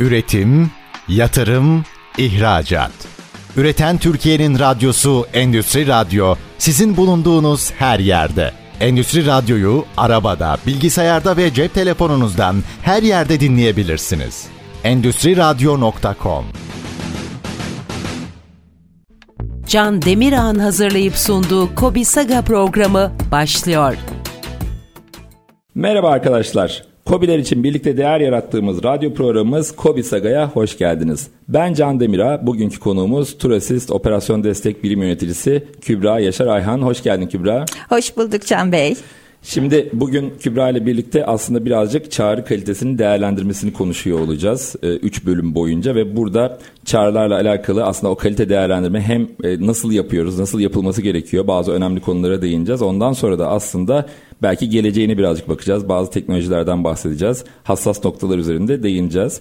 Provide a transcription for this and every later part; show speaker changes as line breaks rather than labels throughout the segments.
Üretim, yatırım, ihracat. Üreten Türkiye'nin radyosu Endüstri Radyo sizin bulunduğunuz her yerde. Endüstri Radyo'yu arabada, bilgisayarda ve cep telefonunuzdan her yerde dinleyebilirsiniz. Endüstri Radyo.com
Can Demirağ'ın hazırlayıp sunduğu Kobi Saga programı başlıyor.
Merhaba arkadaşlar. Kobiler için birlikte değer yarattığımız radyo programımız Kobi Saga'ya hoş geldiniz. Ben Can Demira, bugünkü konuğumuz Turasist Operasyon Destek Birim Yöneticisi Kübra Yaşar Ayhan. Hoş geldin Kübra.
Hoş bulduk Can Bey.
Şimdi bugün Kübra ile birlikte aslında birazcık çağrı kalitesinin değerlendirmesini konuşuyor olacağız 3 e, bölüm boyunca ve burada çağrılarla alakalı aslında o kalite değerlendirme hem e, nasıl yapıyoruz, nasıl yapılması gerekiyor bazı önemli konulara değineceğiz. Ondan sonra da aslında belki geleceğine birazcık bakacağız. Bazı teknolojilerden bahsedeceğiz. Hassas noktalar üzerinde değineceğiz.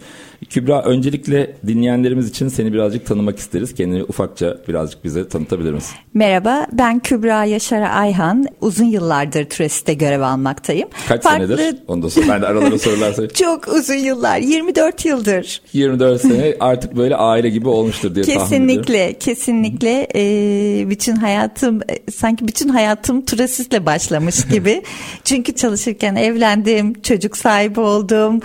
Kübra öncelikle dinleyenlerimiz için seni birazcık tanımak isteriz. Kendini ufakça birazcık bize tanıtabilir misin?
Merhaba ben Kübra Yaşar Ayhan. Uzun yıllardır Türesit'te görev almaktayım.
Kaç Farklı... senedir? Onu da sor. Ben de aralara sorular sorayım.
Çok uzun yıllar. 24 yıldır.
24 sene artık böyle aile gibi olmuştur diye
kesinlikle,
tahmin ediyorum.
Kesinlikle. Kesinlikle. Ee, bütün hayatım e, sanki bütün hayatım Türesit'le başlamış gibi. Çünkü çalışırken evlendim, çocuk sahibi oldum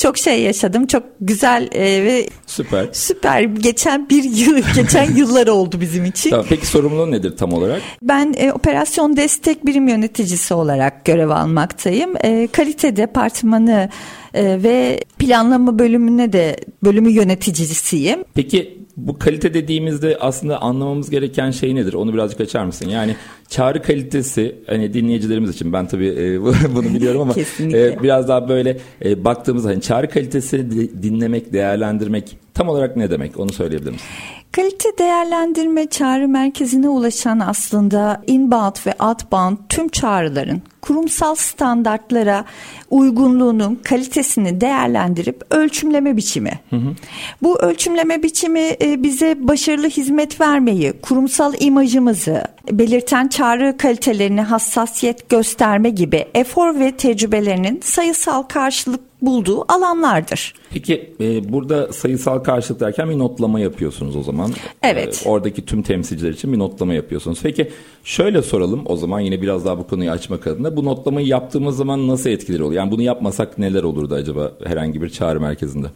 çok şey yaşadım. Çok güzel e, ve
süper.
Süper. Geçen bir yıl, geçen yıllar oldu bizim için.
Tamam, peki sorumluluğun nedir tam olarak?
Ben e, operasyon destek birim yöneticisi olarak görev almaktayım. E, kalite departmanı e, ve planlama bölümüne de bölümü yöneticisiyim.
Peki bu kalite dediğimizde aslında anlamamız gereken şey nedir? Onu birazcık açar mısın? Yani çağrı kalitesi hani dinleyicilerimiz için ben tabii e, bunu biliyorum ama e, biraz daha böyle e, baktığımız hani çağrı kalitesini dinlemek, değerlendirmek tam olarak ne demek? Onu söyleyebilir misin?
Kalite değerlendirme çağrı merkezine ulaşan aslında inbound ve outbound tüm çağrıların kurumsal standartlara uygunluğunun kalitesini değerlendirip ölçümleme biçimi. Hı hı. Bu ölçümleme biçimi e, bize başarılı hizmet vermeyi, kurumsal imajımızı belirten çağrı kalitelerini hassasiyet gösterme gibi efor ve tecrübelerinin sayısal karşılık bulduğu alanlardır.
Peki e, burada sayısal karşılık derken bir notlama yapıyorsunuz o zaman.
Evet.
E, oradaki tüm temsilciler için bir notlama yapıyorsunuz. Peki şöyle soralım o zaman yine biraz daha bu konuyu açmak adına. Bu notlamayı yaptığımız zaman nasıl etkileri oluyor? Yani bunu yapmasak neler olurdu acaba herhangi bir çağrı merkezinde?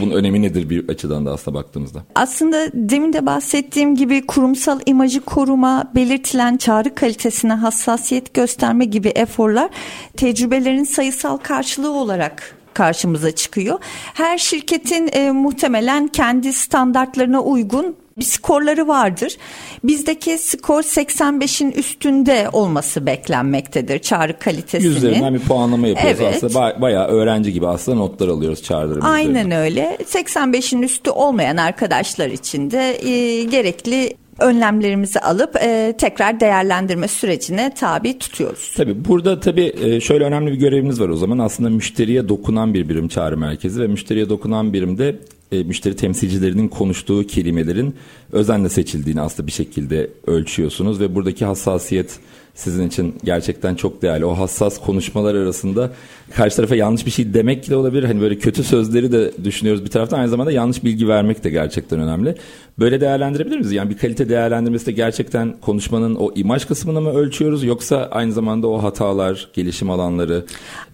Bunun önemi nedir bir açıdan da aslında baktığımızda?
Aslında demin de bahsettiğim gibi kurumsal imajı koruma, belirtilen çağrı kalitesine hassasiyet gösterme gibi eforlar tecrübelerin sayısal karşılığı olarak karşımıza çıkıyor. Her şirketin e, muhtemelen kendi standartlarına uygun bir skorları vardır. Bizdeki skor 85'in üstünde olması beklenmektedir çağrı kalitesinin.
Yüzlerinden bir puanlama yapıyoruz evet. aslında. bayağı öğrenci gibi aslında notlar alıyoruz çağrılarımızda.
Aynen öyle. 85'in üstü olmayan arkadaşlar için de e, gerekli önlemlerimizi alıp e, tekrar değerlendirme sürecine tabi tutuyoruz.
Tabii burada tabii e, şöyle önemli bir görevimiz var o zaman. Aslında müşteriye dokunan bir birim çağrı merkezi ve müşteriye dokunan birimde e, müşteri temsilcilerinin konuştuğu kelimelerin özenle seçildiğini aslında bir şekilde ölçüyorsunuz ve buradaki hassasiyet sizin için gerçekten çok değerli. O hassas konuşmalar arasında karşı tarafa yanlış bir şey demek de olabilir. Hani böyle kötü sözleri de düşünüyoruz bir taraftan. Aynı zamanda yanlış bilgi vermek de gerçekten önemli. Böyle değerlendirebilir miyiz? Yani bir kalite değerlendirmesi de gerçekten konuşmanın o imaj kısmını mı ölçüyoruz yoksa aynı zamanda o hatalar, gelişim alanları?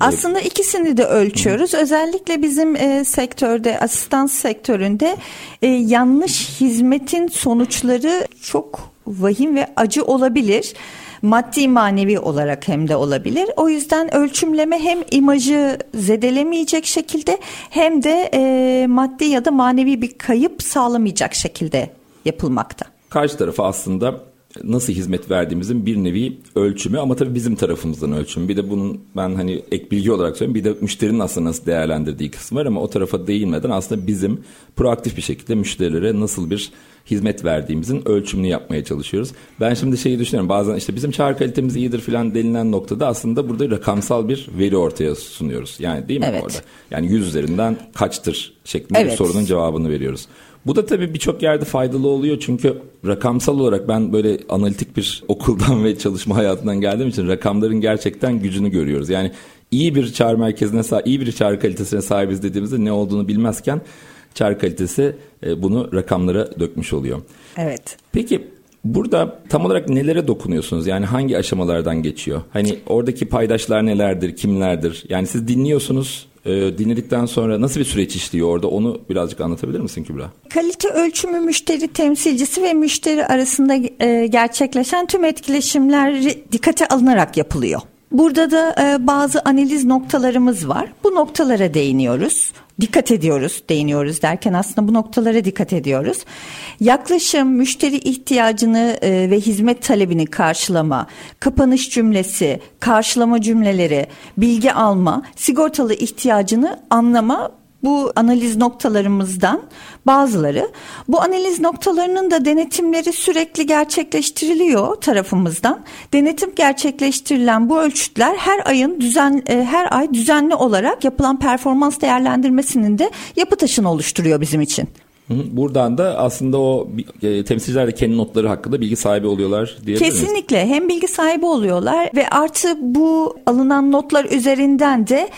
Aslında e... ikisini de ölçüyoruz. Hı. Özellikle bizim e, sektörde, asistan sektöründe e, yanlış hizmetin sonuçları çok vahim ve acı olabilir maddi manevi olarak hem de olabilir. O yüzden ölçümleme hem imajı zedelemeyecek şekilde hem de e, maddi ya da manevi bir kayıp sağlamayacak şekilde yapılmakta.
Karşı tarafı aslında nasıl hizmet verdiğimizin bir nevi ölçümü ama tabii bizim tarafımızdan ölçümü. Bir de bunun ben hani ek bilgi olarak söyleyeyim bir de müşterinin aslında nasıl değerlendirdiği kısmı var ama o tarafa değinmeden aslında bizim proaktif bir şekilde müşterilere nasıl bir hizmet verdiğimizin ölçümünü yapmaya çalışıyoruz. Ben şimdi şeyi düşünüyorum bazen işte bizim çağrı kalitemiz iyidir filan denilen noktada aslında burada rakamsal bir veri ortaya sunuyoruz. Yani değil mi evet. orada? Yani yüz üzerinden kaçtır şeklinde evet. bir sorunun cevabını veriyoruz. Bu da tabii birçok yerde faydalı oluyor çünkü rakamsal olarak ben böyle analitik bir okuldan ve çalışma hayatından geldiğim için rakamların gerçekten gücünü görüyoruz. Yani iyi bir çağrı merkezine sahip, iyi bir çağrı kalitesine sahibiz dediğimizde ne olduğunu bilmezken çağrı kalitesi e, bunu rakamlara dökmüş oluyor.
Evet.
Peki burada tam olarak nelere dokunuyorsunuz? Yani hangi aşamalardan geçiyor? Hani oradaki paydaşlar nelerdir, kimlerdir? Yani siz dinliyorsunuz, e, dinledikten sonra nasıl bir süreç işliyor orada? Onu birazcık anlatabilir misin Kübra?
Kalite ölçümü müşteri temsilcisi ve müşteri arasında e, gerçekleşen tüm etkileşimler dikkate alınarak yapılıyor. Burada da e, bazı analiz noktalarımız var. Bu noktalara değiniyoruz. Dikkat ediyoruz, değiniyoruz derken aslında bu noktalara dikkat ediyoruz. Yaklaşım, müşteri ihtiyacını e, ve hizmet talebini karşılama, kapanış cümlesi, karşılama cümleleri, bilgi alma, sigortalı ihtiyacını anlama bu analiz noktalarımızdan bazıları. Bu analiz noktalarının da denetimleri sürekli gerçekleştiriliyor tarafımızdan. Denetim gerçekleştirilen bu ölçütler her ayın düzen e, her ay düzenli olarak yapılan performans değerlendirmesinin de yapı taşını oluşturuyor bizim için.
Buradan da aslında o e, temsilciler de kendi notları hakkında bilgi sahibi oluyorlar diyebilir
Kesinlikle hem bilgi sahibi oluyorlar ve artı bu alınan notlar üzerinden de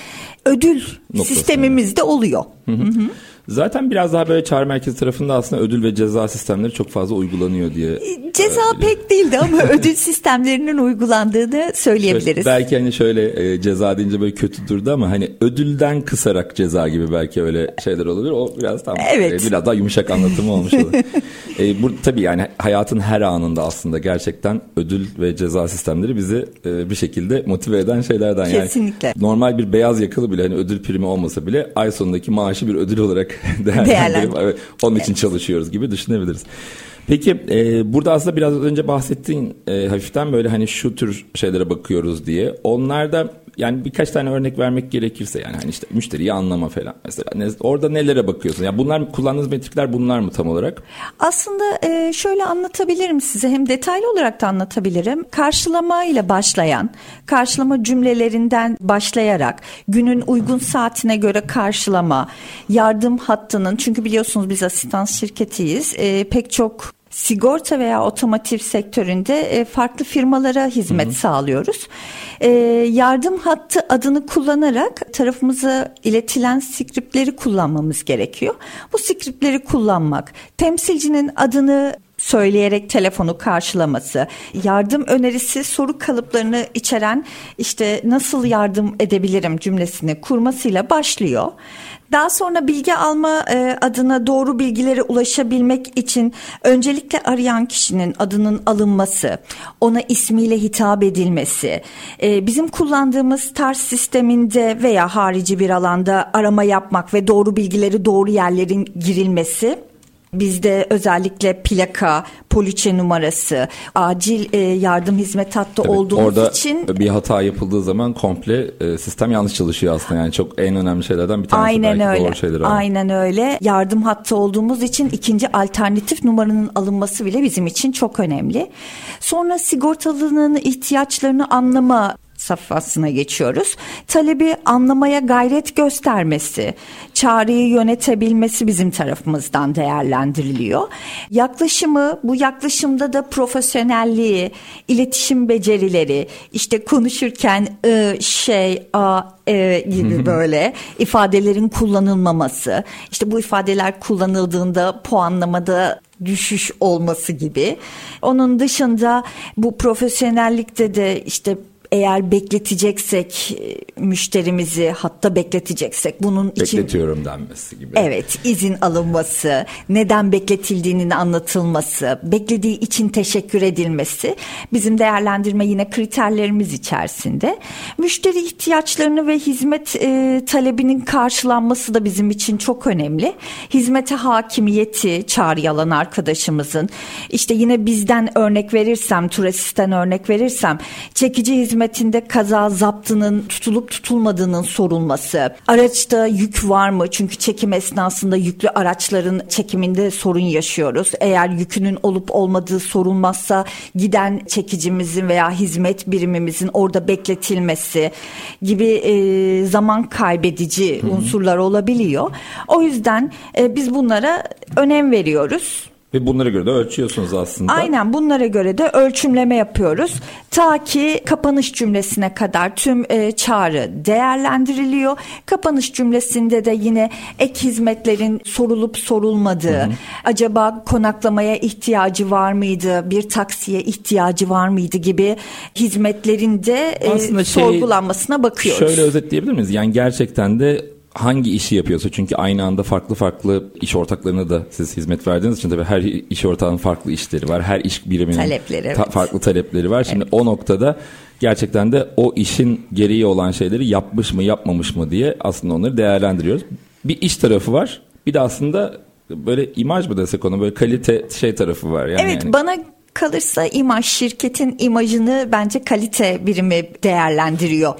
ödül Noktası sistemimizde yani. oluyor. Hı hı. Hı hı.
Zaten biraz daha böyle çağrı merkezi tarafında aslında ödül ve ceza sistemleri çok fazla uygulanıyor diye.
E, ceza e, pek değildi ama ödül sistemlerinin uygulandığını söyleyebiliriz.
Şöyle, belki hani şöyle e, ceza deyince böyle kötü durdu ama hani ödülden kısarak ceza gibi belki öyle şeyler olabilir. O biraz tam evet. e, biraz daha yumuşak anlatımı olmuş olur. e, bu tabii yani hayatın her anında aslında gerçekten ödül ve ceza sistemleri bizi e, bir şekilde motive eden şeylerden.
Kesinlikle.
Yani normal bir beyaz yakalı bile hani ödül primi olmasa bile ay sonundaki maaşı bir ödül olarak değerlendirip evet, onun için evet. çalışıyoruz gibi düşünebiliriz. Peki e, burada aslında biraz önce bahsettiğin e, hafiften böyle hani şu tür şeylere bakıyoruz diye. Onlarda yani birkaç tane örnek vermek gerekirse yani hani işte müşteriyi anlama falan mesela ne, orada nelere bakıyorsun? Yani bunlar kullandığınız metrikler bunlar mı tam olarak?
Aslında e, şöyle anlatabilirim size hem detaylı olarak da anlatabilirim. Karşılama ile başlayan, karşılama cümlelerinden başlayarak günün uygun saatine göre karşılama, yardım hattının çünkü biliyorsunuz biz asistans şirketiyiz. E, pek çok sigorta veya otomotiv sektöründe e, farklı firmalara hizmet hı hı. sağlıyoruz. E, yardım hattı adını kullanarak tarafımıza iletilen skriptleri kullanmamız gerekiyor. Bu skriptleri kullanmak, temsilcinin adını söyleyerek telefonu karşılaması, yardım önerisi soru kalıplarını içeren işte nasıl yardım edebilirim cümlesini kurmasıyla başlıyor. Daha sonra bilgi alma e, adına doğru bilgilere ulaşabilmek için öncelikle arayan kişinin adının alınması, ona ismiyle hitap edilmesi, e, bizim kullandığımız tarz sisteminde veya harici bir alanda arama yapmak ve doğru bilgileri doğru yerlerin girilmesi Bizde özellikle plaka, poliçe numarası, acil e, yardım hizmet hattı Tabii, olduğumuz
orada
için
bir hata yapıldığı zaman komple e, sistem yanlış çalışıyor aslında. Yani çok en önemli şeylerden bir tanesi
Aynen
belki
öyle.
doğru şeyler
ama. Aynen öyle. Yardım hattı olduğumuz için ikinci alternatif numaranın alınması bile bizim için çok önemli. Sonra sigortalının ihtiyaçlarını anlama safhasına geçiyoruz. Talebi anlamaya gayret göstermesi, çağrıyı yönetebilmesi bizim tarafımızdan değerlendiriliyor. Yaklaşımı, bu yaklaşımda da profesyonelliği, iletişim becerileri, işte konuşurken ı, şey, a, e, gibi böyle ifadelerin kullanılmaması, işte bu ifadeler kullanıldığında puanlamada düşüş olması gibi. Onun dışında bu profesyonellikte de işte eğer bekleteceksek e, müşterimizi hatta bekleteceksek bunun
için bekletiyorum denmesi gibi.
Evet, izin alınması, neden bekletildiğinin anlatılması, beklediği için teşekkür edilmesi bizim değerlendirme yine kriterlerimiz içerisinde. Müşteri ihtiyaçlarını ve hizmet e, talebinin karşılanması da bizim için çok önemli. Hizmete hakimiyeti çağrı alan arkadaşımızın işte yine bizden örnek verirsem, turasisten örnek verirsem çekici hizmet hizmetinde kaza zaptının tutulup tutulmadığının sorulması, araçta yük var mı? Çünkü çekim esnasında yüklü araçların çekiminde sorun yaşıyoruz. Eğer yükünün olup olmadığı sorulmazsa giden çekicimizin veya hizmet birimimizin orada bekletilmesi gibi e, zaman kaybedici Hı-hı. unsurlar olabiliyor. O yüzden e, biz bunlara önem veriyoruz.
Ve bunlara göre de ölçüyorsunuz aslında.
Aynen bunlara göre de ölçümleme yapıyoruz. Ta ki kapanış cümlesine kadar tüm e, çağrı değerlendiriliyor. Kapanış cümlesinde de yine ek hizmetlerin sorulup sorulmadığı, hı hı. acaba konaklamaya ihtiyacı var mıydı, bir taksiye ihtiyacı var mıydı gibi hizmetlerin de e, şey, sorgulanmasına bakıyoruz.
Şöyle özetleyebilir miyiz? Yani gerçekten de hangi işi yapıyorsa çünkü aynı anda farklı farklı iş ortaklarına da siz hizmet verdiğiniz için tabii her iş ortağının farklı işleri var. Her iş biriminin
talepleri, evet.
farklı talepleri var. Şimdi evet. o noktada gerçekten de o işin gereği olan şeyleri yapmış mı yapmamış mı diye aslında onları değerlendiriyoruz. Bir iş tarafı var. Bir de aslında böyle imaj mı desek onu böyle kalite şey tarafı var. Yani
evet
yani.
bana kalırsa imaj şirketin imajını bence kalite birimi değerlendiriyor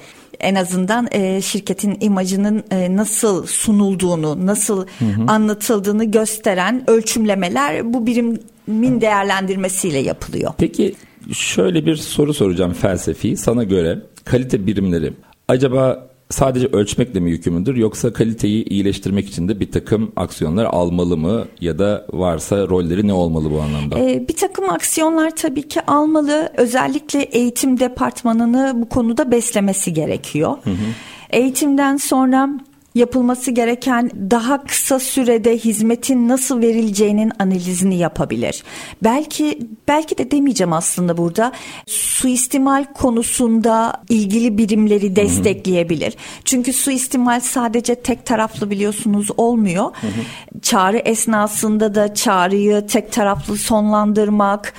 en azından e, şirketin imajının e, nasıl sunulduğunu, nasıl hı hı. anlatıldığını gösteren ölçümlemeler bu birimin değerlendirmesiyle yapılıyor.
Peki şöyle bir soru soracağım felsefi. Sana göre kalite birimleri acaba sadece ölçmekle mi yükümlüdür yoksa kaliteyi iyileştirmek için de bir takım aksiyonlar almalı mı ya da varsa rolleri ne olmalı bu anlamda?
Ee, bir takım aksiyonlar tabii ki almalı. Özellikle eğitim departmanını bu konuda beslemesi gerekiyor. Hı hı. Eğitimden sonra yapılması gereken daha kısa sürede hizmetin nasıl verileceğinin analizini yapabilir. Belki belki de demeyeceğim aslında burada suistimal konusunda ilgili birimleri destekleyebilir. Hı hı. Çünkü suistimal sadece tek taraflı biliyorsunuz olmuyor. Hı hı. Çağrı esnasında da çağrıyı tek taraflı sonlandırmak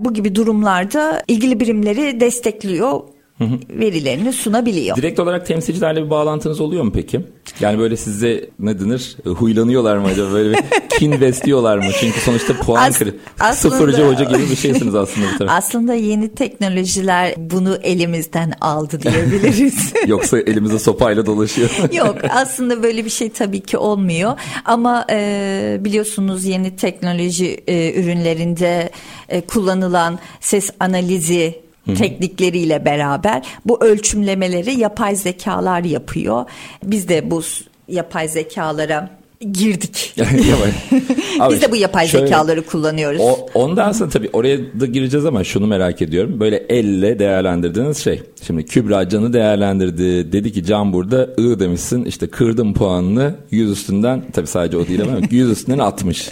bu gibi durumlarda ilgili birimleri destekliyor verilerini sunabiliyor.
Direkt olarak temsilcilerle bir bağlantınız oluyor mu peki? Yani böyle size ne denir? Huylanıyorlar mı acaba? Böyle bir kin besliyorlar mı? Çünkü sonuçta puan As- kırı. Sıfırcı hoca gibi bir şeysiniz aslında bu taraf.
Aslında yeni teknolojiler bunu elimizden aldı diyebiliriz.
Yoksa elimize sopayla dolaşıyor.
Yok aslında böyle bir şey tabii ki olmuyor. Ama e, biliyorsunuz yeni teknoloji e, ürünlerinde e, kullanılan ses analizi teknikleriyle beraber bu ölçümlemeleri yapay zekalar yapıyor. Biz de bu yapay zekalara girdik. Abi, Biz de bu yapay şöyle, zekaları kullanıyoruz. O,
ondan sonra tabii oraya da gireceğiz ama şunu merak ediyorum. Böyle elle değerlendirdiğiniz şey. Şimdi Kübra Can'ı değerlendirdi. Dedi ki Can burada I demişsin. İşte kırdım puanını 100 üstünden. Tabii sadece o değil ama 100 üstünden 60.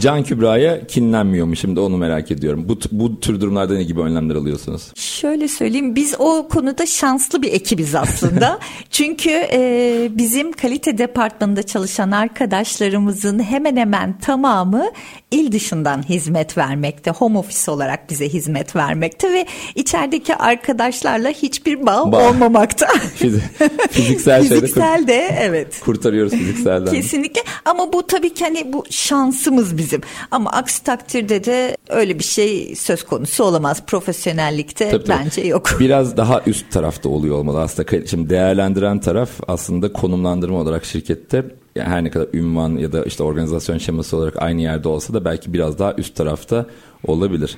Can Kübra'ya kinlenmiyor mu? Şimdi onu merak ediyorum. Bu, bu tür durumlarda ne gibi önlemler alıyorsunuz?
Şöyle söyleyeyim. Biz o konuda şanslı bir ekibiz aslında. Çünkü e, bizim kalite departmanında çalışan arkadaşlar arkadaşlarımızın hemen hemen tamamı il dışından hizmet vermekte. Home office olarak bize hizmet vermekte ve içerideki arkadaşlarla hiçbir bağ, bağ. olmamakta.
Fiziksel şeyde
Fiziksel de evet.
Kurtarıyoruz fizikselden.
Kesinlikle ama bu tabii ki hani bu şansımız bizim. Ama aksi takdirde de öyle bir şey söz konusu olamaz. Profesyonellikte tabii, bence tabii. yok.
Biraz daha üst tarafta oluyor olmalı aslında. Şimdi değerlendiren taraf aslında konumlandırma olarak şirkette yani her ne kadar ünvan ya da işte organizasyon şeması olarak aynı yerde olsa da belki biraz daha üst tarafta olabilir.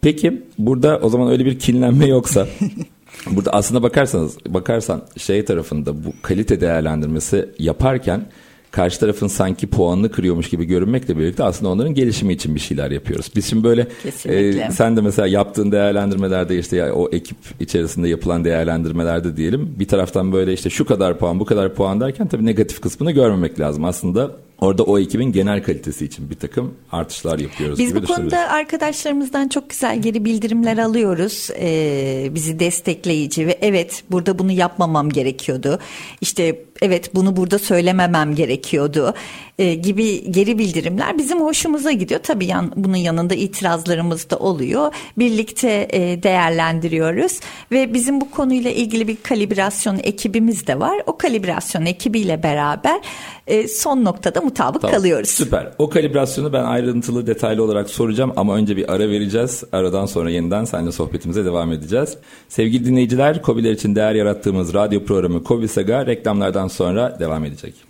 Peki burada o zaman öyle bir kinlenme yoksa burada aslında bakarsanız bakarsan şey tarafında bu kalite değerlendirmesi yaparken karşı tarafın sanki puanını kırıyormuş gibi görünmekle birlikte aslında onların gelişimi için bir şeyler yapıyoruz. Biz şimdi böyle e, sen de mesela yaptığın değerlendirmelerde işte ya, o ekip içerisinde yapılan değerlendirmelerde diyelim bir taraftan böyle işte şu kadar puan bu kadar puan derken tabii negatif kısmını görmemek lazım. Aslında Orada o ekibin genel kalitesi için bir takım artışlar yapıyoruz.
Biz bu konuda arkadaşlarımızdan çok güzel geri bildirimler alıyoruz. Ee, bizi destekleyici ve evet burada bunu yapmamam gerekiyordu. İşte evet bunu burada söylememem gerekiyordu e, gibi geri bildirimler bizim hoşumuza gidiyor. Tabii yan, bunun yanında itirazlarımız da oluyor. Birlikte e, değerlendiriyoruz ve bizim bu konuyla ilgili bir kalibrasyon ekibimiz de var. O kalibrasyon ekibiyle beraber e, son noktada mutabık tamam, kalıyoruz.
Süper. O kalibrasyonu ben ayrıntılı detaylı olarak soracağım ama önce bir ara vereceğiz. Aradan sonra yeniden seninle sohbetimize devam edeceğiz. Sevgili dinleyiciler, COBİ'ler için değer yarattığımız radyo programı COBİ Saga reklamlardan sonra devam edecek.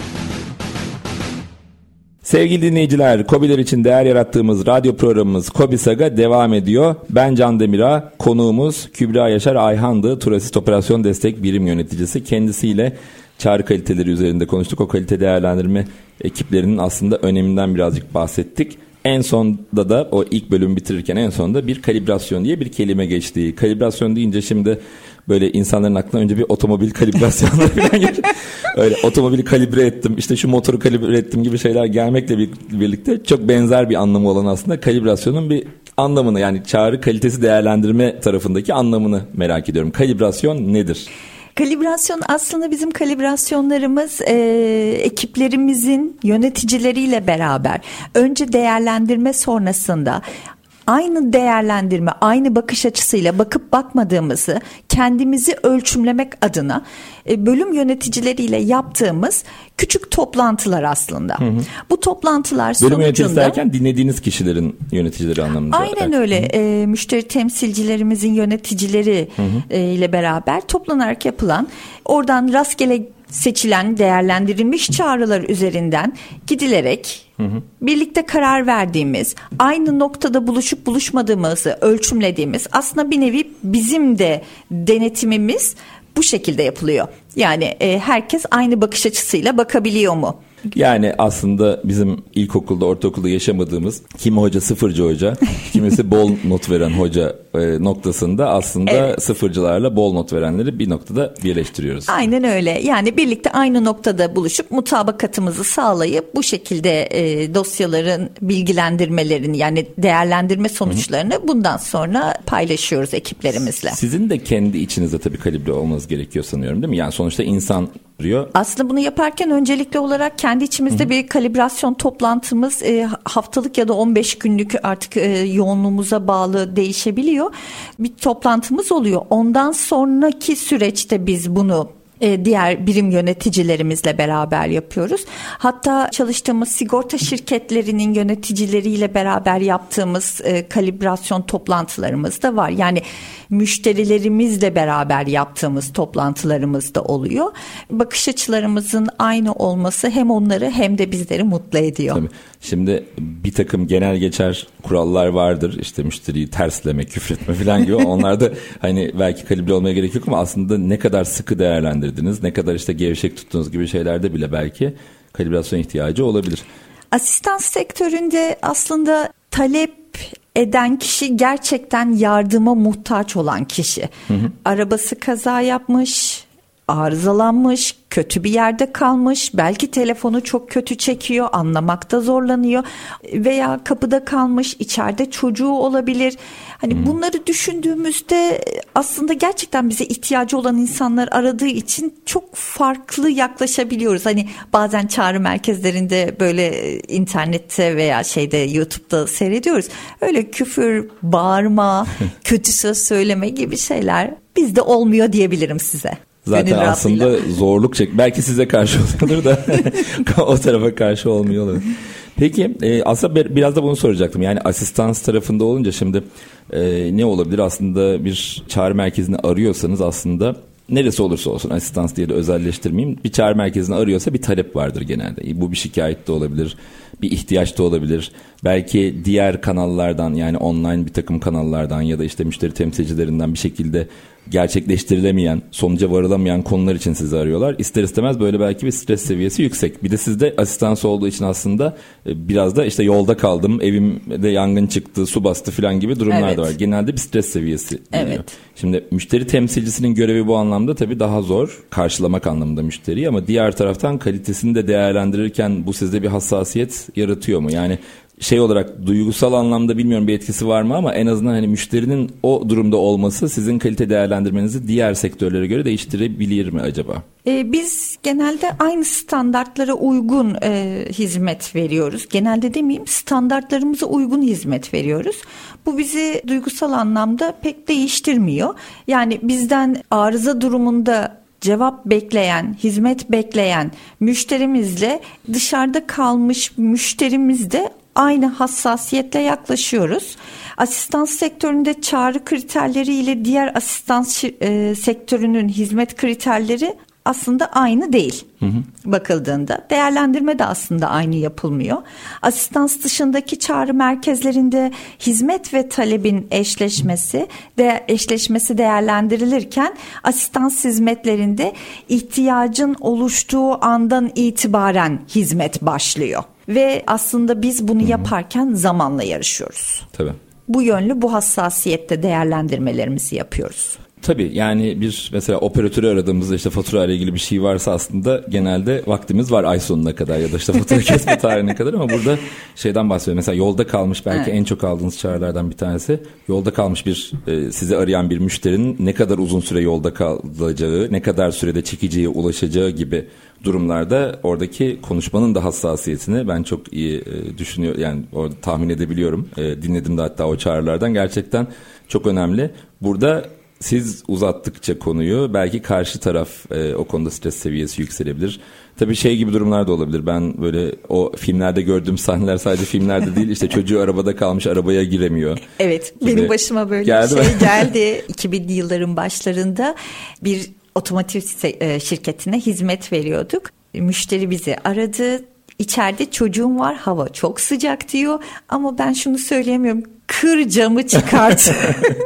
Sevgili dinleyiciler, Kobiler için değer yarattığımız radyo programımız Kobi Saga devam ediyor. Ben Can Demira, konuğumuz Kübra Yaşar Ayhan'dı. Turasist Operasyon Destek Birim Yöneticisi. Kendisiyle çağrı kaliteleri üzerinde konuştuk. O kalite değerlendirme ekiplerinin aslında öneminden birazcık bahsettik. En sonda da o ilk bölümü bitirirken en sonunda bir kalibrasyon diye bir kelime geçti. Kalibrasyon deyince şimdi böyle insanların aklına önce bir otomobil kalibrasyonu falan geliyor. Öyle otomobili kalibre ettim işte şu motoru kalibre ettim gibi şeyler gelmekle birlikte çok benzer bir anlamı olan aslında kalibrasyonun bir anlamını yani çağrı kalitesi değerlendirme tarafındaki anlamını merak ediyorum. Kalibrasyon nedir?
Kalibrasyon aslında bizim kalibrasyonlarımız e, ekiplerimizin yöneticileriyle beraber önce değerlendirme sonrasında aynı değerlendirme, aynı bakış açısıyla bakıp bakmadığımızı kendimizi ölçümlemek adına e, bölüm yöneticileriyle yaptığımız küçük toplantılar aslında. Hı hı. Bu toplantılar bölüm sonucunda... Bölüm yöneticisi
derken dinlediğiniz kişilerin yöneticileri anlamında.
Aynen öyle. E, müşteri temsilcilerimizin yöneticileri hı hı. E, ile beraber toplanarak yapılan oradan rastgele seçilen değerlendirilmiş çağrılar üzerinden gidilerek hı hı. birlikte karar verdiğimiz, aynı noktada buluşup buluşmadığımızı ölçümlediğimiz aslında bir nevi bizim de denetimimiz bu şekilde yapılıyor. Yani e, herkes aynı bakış açısıyla bakabiliyor mu?
Yani aslında bizim ilkokulda, ortaokulda yaşamadığımız kimi hoca sıfırcı hoca, kimisi bol not veren hoca e, noktasında aslında evet. sıfırcılarla bol not verenleri bir noktada birleştiriyoruz.
Aynen öyle. Yani birlikte aynı noktada buluşup mutabakatımızı sağlayıp bu şekilde e, dosyaların bilgilendirmelerini yani değerlendirme sonuçlarını Hı-hı. bundan sonra paylaşıyoruz ekiplerimizle.
Sizin de kendi içinizde tabii kalibre olmanız gerekiyor sanıyorum değil mi? Yani sonuçta insan duruyor.
Aslında bunu yaparken öncelikli olarak kendi içimizde Hı-hı. bir kalibrasyon toplantımız e, haftalık ya da 15 günlük artık e, yoğunluğumuza bağlı değişebiliyor. Bir toplantımız oluyor. Ondan sonraki süreçte biz bunu e, diğer birim yöneticilerimizle beraber yapıyoruz. Hatta çalıştığımız sigorta şirketlerinin yöneticileriyle beraber yaptığımız e, kalibrasyon toplantılarımız da var. Yani müşterilerimizle beraber yaptığımız toplantılarımız da oluyor. Bakış açılarımızın aynı olması hem onları hem de bizleri mutlu ediyor. Tabii.
Şimdi bir takım genel geçer kurallar vardır. İşte müşteriyi tersleme, küfretme falan gibi. Onlar da hani belki kalibre olmaya gerek yok ama aslında ne kadar sıkı değerlendirdiniz, ne kadar işte gevşek tuttuğunuz gibi şeylerde bile belki kalibrasyon ihtiyacı olabilir.
Asistan sektöründe aslında talep eden kişi gerçekten yardıma muhtaç olan kişi. Hı hı. Arabası kaza yapmış, arızalanmış, kötü bir yerde kalmış, belki telefonu çok kötü çekiyor, anlamakta zorlanıyor veya kapıda kalmış, içeride çocuğu olabilir. Hani hmm. bunları düşündüğümüzde aslında gerçekten bize ihtiyacı olan insanlar aradığı için çok farklı yaklaşabiliyoruz. Hani bazen çağrı merkezlerinde böyle internette veya şeyde YouTube'da seyrediyoruz. Öyle küfür, bağırma, kötü söz söyleme gibi şeyler bizde olmuyor diyebilirim size.
Zaten aslında zorluk çek. Belki size karşı oluyordur da o tarafa karşı olmuyor olabilir. Peki e, aslında biraz da bunu soracaktım. Yani asistans tarafında olunca şimdi e, ne olabilir? Aslında bir çağrı merkezini arıyorsanız aslında neresi olursa olsun asistans diye de özelleştirmeyeyim. Bir çağrı merkezini arıyorsa bir talep vardır genelde. Bu bir şikayet de olabilir, bir ihtiyaç da olabilir. Belki diğer kanallardan yani online bir takım kanallardan ya da işte müşteri temsilcilerinden bir şekilde gerçekleştirilemeyen, sonuca varılamayan konular için sizi arıyorlar. İster istemez böyle belki bir stres seviyesi yüksek. Bir de sizde asistans olduğu için aslında e, biraz da işte yolda kaldım, evimde yangın çıktı, su bastı falan gibi durumlar evet. da var. Genelde bir stres seviyesi geliyor. Evet. Şimdi müşteri temsilcisinin görevi bu anlamda tabii daha zor. Karşılamak anlamında müşteriyi ama diğer taraftan kalitesini de değerlendirirken bu sizde bir hassasiyet yaratıyor mu? Yani şey olarak duygusal anlamda bilmiyorum bir etkisi var mı ama en azından hani müşterinin o durumda olması sizin kalite değerlendirmenizi diğer sektörlere göre değiştirebilir mi acaba?
Ee, biz genelde aynı standartlara uygun e, hizmet veriyoruz. Genelde demeyeyim standartlarımıza uygun hizmet veriyoruz. Bu bizi duygusal anlamda pek değiştirmiyor. Yani bizden arıza durumunda cevap bekleyen, hizmet bekleyen müşterimizle dışarıda kalmış müşterimiz de aynı hassasiyetle yaklaşıyoruz. Asistans sektöründe çağrı kriterleri ile diğer asistans e, sektörünün hizmet kriterleri aslında aynı değil hı hı. bakıldığında. Değerlendirme de aslında aynı yapılmıyor. Asistans dışındaki çağrı merkezlerinde hizmet ve talebin eşleşmesi de eşleşmesi değerlendirilirken asistans hizmetlerinde ihtiyacın oluştuğu andan itibaren hizmet başlıyor. Ve aslında biz bunu yaparken zamanla yarışıyoruz.
Tabii.
Bu yönlü bu hassasiyette değerlendirmelerimizi yapıyoruz.
Tabii yani bir mesela operatörü aradığımızda işte fatura ile ilgili bir şey varsa aslında genelde vaktimiz var ay sonuna kadar ya da işte fatura kesme tarihine kadar ama burada şeyden bahsediyorum. Mesela yolda kalmış belki evet. en çok aldığınız çağrılardan bir tanesi yolda kalmış bir e, sizi arayan bir müşterinin ne kadar uzun süre yolda kalacağı, ne kadar sürede çekiciye ulaşacağı gibi durumlarda oradaki konuşmanın da hassasiyetini ben çok iyi e, düşünüyor yani orada tahmin edebiliyorum. E, dinledim de hatta o çağrılardan gerçekten çok önemli. Burada siz uzattıkça konuyu belki karşı taraf e, o konuda stres seviyesi yükselebilir. Tabii şey gibi durumlar da olabilir. Ben böyle o filmlerde gördüğüm sahneler sadece filmlerde değil işte çocuğu arabada kalmış arabaya giremiyor.
Evet gibi. benim başıma böyle geldi bir şey mi? geldi. 2000'li yılların başlarında bir otomotiv e, şirketine hizmet veriyorduk. Müşteri bizi aradı. İçeride çocuğum var hava çok sıcak diyor ama ben şunu söyleyemiyorum kır camı çıkart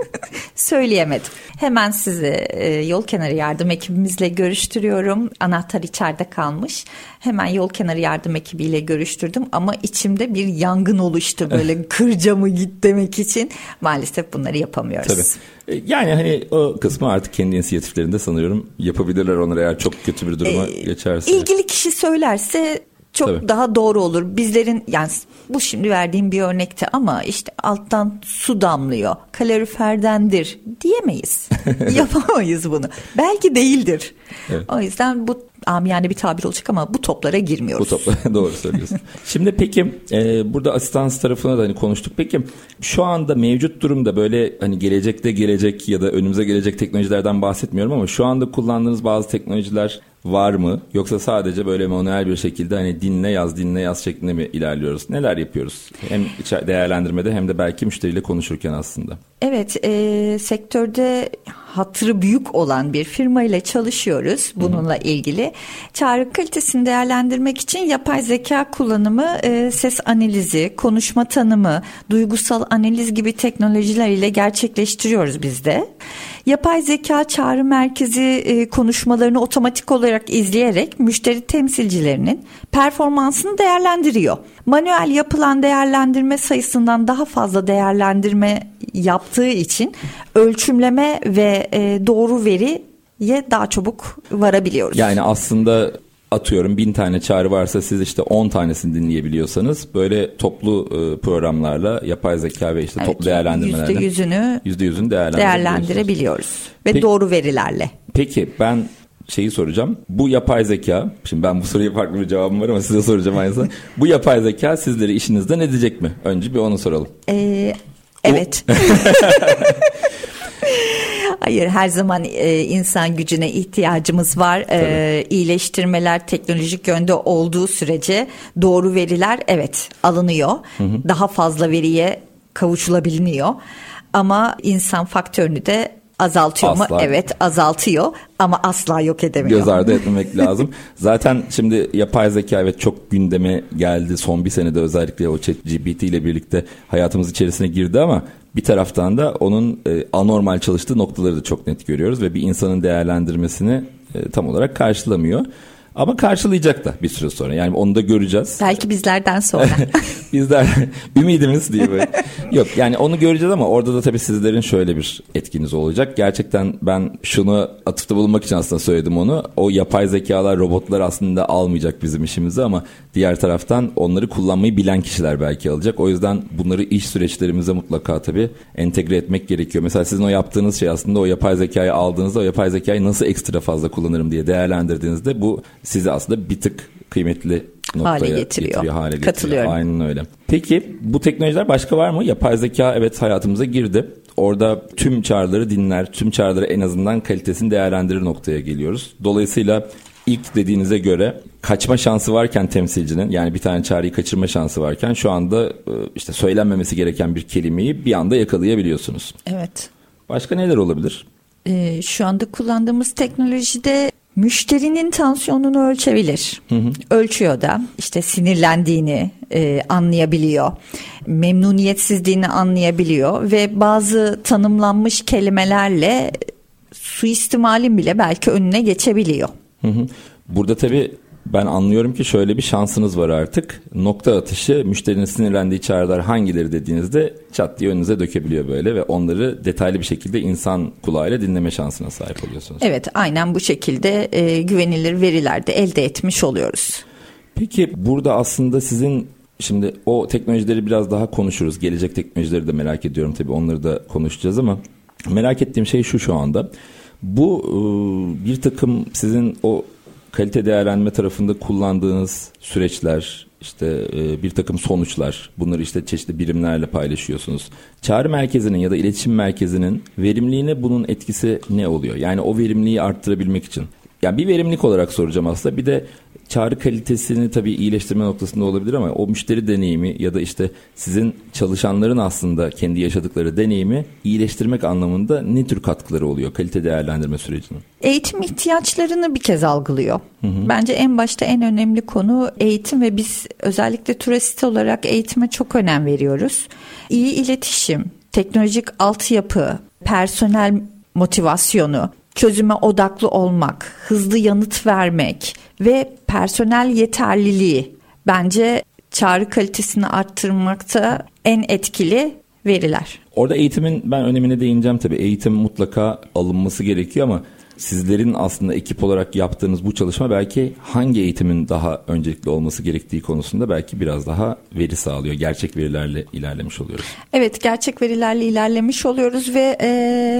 söyleyemedim. Hemen sizi e, yol kenarı yardım ekibimizle görüştürüyorum. Anahtar içeride kalmış. Hemen yol kenarı yardım ekibiyle görüştürdüm ama içimde bir yangın oluştu böyle kır camı git demek için. Maalesef bunları yapamıyoruz.
Tabii. E, yani hani o kısmı artık kendi inisiyatiflerinde sanıyorum yapabilirler onları eğer çok kötü bir duruma ee, geçerse.
İlgili kişi söylerse çok Tabii. daha doğru olur. Bizlerin yani bu şimdi verdiğim bir örnekte ama işte alttan su damlıyor. Kaloriferdendir diyemeyiz. Yapamayız bunu. Belki değildir. Evet. O yüzden bu yani bir tabir olacak ama bu toplara girmiyoruz.
Bu toplara doğru söylüyorsun. Şimdi peki e, burada asistans tarafına da hani konuştuk. Peki şu anda mevcut durumda böyle hani gelecekte gelecek ya da önümüze gelecek teknolojilerden bahsetmiyorum ama şu anda kullandığınız bazı teknolojiler var mı? Yoksa sadece böyle manuel bir şekilde hani dinle yaz dinle yaz şeklinde mi ilerliyoruz? Neler yapıyoruz? Hem değerlendirmede hem de belki müşteriyle konuşurken aslında.
Evet e, sektörde hatırı büyük olan bir firma ile çalışıyoruz bununla Hı-hı. ilgili. Çağrı kalitesini değerlendirmek için yapay zeka kullanımı, e, ses analizi, konuşma tanımı, duygusal analiz gibi teknolojiler ile gerçekleştiriyoruz biz de. Yapay zeka çağrı merkezi e, konuşmalarını otomatik olarak izleyerek müşteri temsilcilerinin performansını değerlendiriyor. Manuel yapılan değerlendirme sayısından daha fazla değerlendirme yaptığı için ölçümleme ve e, doğru veriye daha çabuk varabiliyoruz.
Yani aslında atıyorum bin tane çağrı varsa siz işte on tanesini dinleyebiliyorsanız böyle toplu e, programlarla yapay zeka ve işte evet, toplu değerlendirmelerle
yüzde yüzünü,
yüzde yüzünü
değerlendirebiliyoruz ve peki, doğru verilerle.
Peki ben şeyi soracağım. Bu yapay zeka, şimdi ben bu soruya farklı bir cevabım var ama size soracağım aynı zamanda. bu yapay zeka sizleri işinizden edecek mi? Önce bir onu soralım.
Ee, evet. Hayır her zaman e, insan gücüne ihtiyacımız var. E, iyileştirmeler teknolojik yönde olduğu sürece doğru veriler evet alınıyor. Hı hı. Daha fazla veriye kavuşulabiliyor. Ama insan faktörünü de azaltıyor asla. mu? Evet azaltıyor ama asla yok edemiyor.
Göz ardı etmemek lazım. Zaten şimdi yapay zeka evet çok gündeme geldi. Son bir senede özellikle o chat GPT ile birlikte hayatımız içerisine girdi ama bir taraftan da onun e, anormal çalıştığı noktaları da çok net görüyoruz ve bir insanın değerlendirmesini e, tam olarak karşılamıyor. Ama karşılayacak da bir süre sonra. Yani onu da göreceğiz.
Belki bizlerden sonra.
Bizler ümidimiz diye böyle. Yok yani onu göreceğiz ama orada da tabii sizlerin şöyle bir etkiniz olacak. Gerçekten ben şunu atıfta bulunmak için aslında söyledim onu. O yapay zekalar, robotlar aslında almayacak bizim işimizi ama diğer taraftan onları kullanmayı bilen kişiler belki alacak. O yüzden bunları iş süreçlerimize mutlaka tabii entegre etmek gerekiyor. Mesela sizin o yaptığınız şey aslında o yapay zekayı aldığınızda o yapay zekayı nasıl ekstra fazla kullanırım diye değerlendirdiğinizde bu sizi aslında bir tık kıymetli noktaya hale getiriyor. getiriyor hale getiriyor. Katılıyorum. Aynen öyle. Peki bu teknolojiler başka var mı? Yapay zeka evet hayatımıza girdi. Orada tüm çağrıları dinler, tüm çağrıları en azından kalitesini değerlendirir noktaya geliyoruz. Dolayısıyla ilk dediğinize göre kaçma şansı varken temsilcinin yani bir tane çağrıyı kaçırma şansı varken şu anda e, işte söylenmemesi gereken bir kelimeyi bir anda yakalayabiliyorsunuz.
Evet.
Başka neler olabilir?
Ee, şu anda kullandığımız teknolojide Müşterinin tansiyonunu ölçebilir. Hı hı. Ölçüyor da işte sinirlendiğini e, anlayabiliyor. Memnuniyetsizliğini anlayabiliyor ve bazı tanımlanmış kelimelerle suistimalin bile belki önüne geçebiliyor.
Hı hı. Burada tabii ben anlıyorum ki şöyle bir şansınız var artık. Nokta atışı müşterinin sinirlendiği çağrılar hangileri dediğinizde çat diye önünüze dökebiliyor böyle ve onları detaylı bir şekilde insan kulağıyla dinleme şansına sahip oluyorsunuz.
Evet aynen bu şekilde e, güvenilir veriler de elde etmiş oluyoruz.
Peki burada aslında sizin şimdi o teknolojileri biraz daha konuşuruz. Gelecek teknolojileri de merak ediyorum tabii onları da konuşacağız ama merak ettiğim şey şu şu anda. Bu e, bir takım sizin o kalite değerlendirme tarafında kullandığınız süreçler, işte e, bir takım sonuçlar, bunları işte çeşitli birimlerle paylaşıyorsunuz. Çağrı merkezinin ya da iletişim merkezinin verimliliğine bunun etkisi ne oluyor? Yani o verimliliği arttırabilmek için. Yani bir verimlilik olarak soracağım aslında. Bir de çağrı kalitesini tabii iyileştirme noktasında olabilir ama o müşteri deneyimi ya da işte sizin çalışanların aslında kendi yaşadıkları deneyimi iyileştirmek anlamında ne tür katkıları oluyor kalite değerlendirme sürecinin?
Eğitim ihtiyaçlarını bir kez algılıyor. Hı hı. Bence en başta en önemli konu eğitim ve biz özellikle turist olarak eğitime çok önem veriyoruz. İyi iletişim, teknolojik altyapı, personel motivasyonu, çözüme odaklı olmak, hızlı yanıt vermek ve personel yeterliliği bence çağrı kalitesini arttırmakta en etkili veriler.
Orada eğitimin ben önemine değineceğim tabii. Eğitim mutlaka alınması gerekiyor ama sizlerin aslında ekip olarak yaptığınız bu çalışma belki hangi eğitimin daha öncelikli olması gerektiği konusunda belki biraz daha veri sağlıyor. Gerçek verilerle ilerlemiş oluyoruz.
Evet gerçek verilerle ilerlemiş oluyoruz ve e,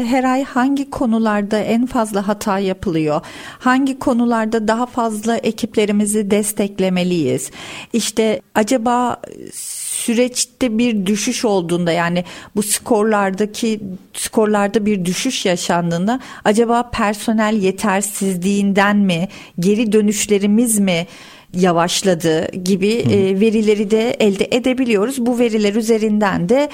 her ay hangi konularda en fazla hata yapılıyor? Hangi konularda daha fazla ekiplerimizi desteklemeliyiz? İşte acaba süreçte bir düşüş olduğunda yani bu skorlardaki skorlarda bir düşüş yaşandığında acaba personel yetersizliğinden mi geri dönüşlerimiz mi yavaşladı gibi e, verileri de elde edebiliyoruz. Bu veriler üzerinden de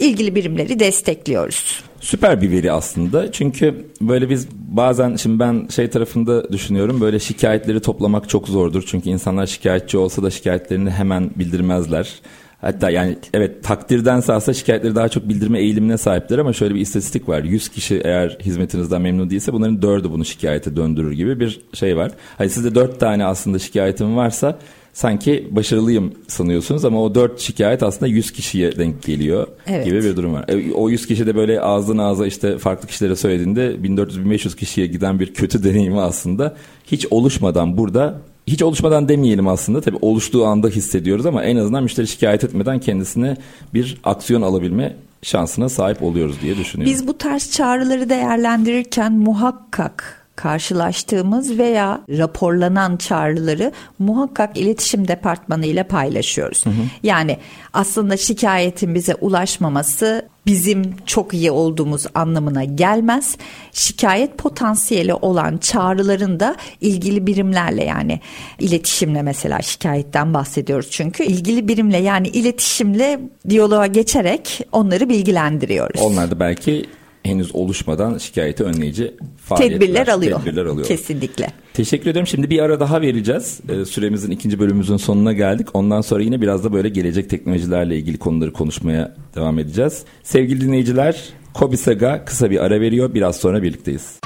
ilgili birimleri destekliyoruz.
Süper bir veri aslında. Çünkü böyle biz bazen şimdi ben şey tarafında düşünüyorum böyle şikayetleri toplamak çok zordur. Çünkü insanlar şikayetçi olsa da şikayetlerini hemen bildirmezler. Hatta yani evet takdirdense aslında şikayetleri daha çok bildirme eğilimine sahipler ama şöyle bir istatistik var. 100 kişi eğer hizmetinizden memnun değilse bunların 4'ü bunu şikayete döndürür gibi bir şey var. Hani sizde 4 tane aslında şikayetim varsa sanki başarılıyım sanıyorsunuz ama o 4 şikayet aslında 100 kişiye denk geliyor evet. gibi bir durum var. E, o 100 kişi de böyle ağızdan ağza işte farklı kişilere söylediğinde 1400-1500 kişiye giden bir kötü deneyimi aslında hiç oluşmadan burada hiç oluşmadan demeyelim aslında. Tabii oluştuğu anda hissediyoruz ama en azından müşteri şikayet etmeden kendisine bir aksiyon alabilme şansına sahip oluyoruz diye düşünüyorum.
Biz bu tarz çağrıları değerlendirirken muhakkak karşılaştığımız veya raporlanan çağrıları muhakkak iletişim departmanı ile paylaşıyoruz. Hı hı. Yani aslında şikayetin bize ulaşmaması bizim çok iyi olduğumuz anlamına gelmez. Şikayet potansiyeli olan çağrıların da ilgili birimlerle yani iletişimle mesela şikayetten bahsediyoruz çünkü ilgili birimle yani iletişimle diyaloğa geçerek onları bilgilendiriyoruz.
Onlar da belki henüz oluşmadan şikayeti önleyici
faaliyetler, tedbirler alıyor. Tedbirler alıyor. Kesinlikle.
Teşekkür ederim. Şimdi bir ara daha vereceğiz. Ee, süremizin ikinci bölümümüzün sonuna geldik. Ondan sonra yine biraz da böyle gelecek teknolojilerle ilgili konuları konuşmaya devam edeceğiz. Sevgili dinleyiciler, Kobi Saga kısa bir ara veriyor. Biraz sonra birlikteyiz.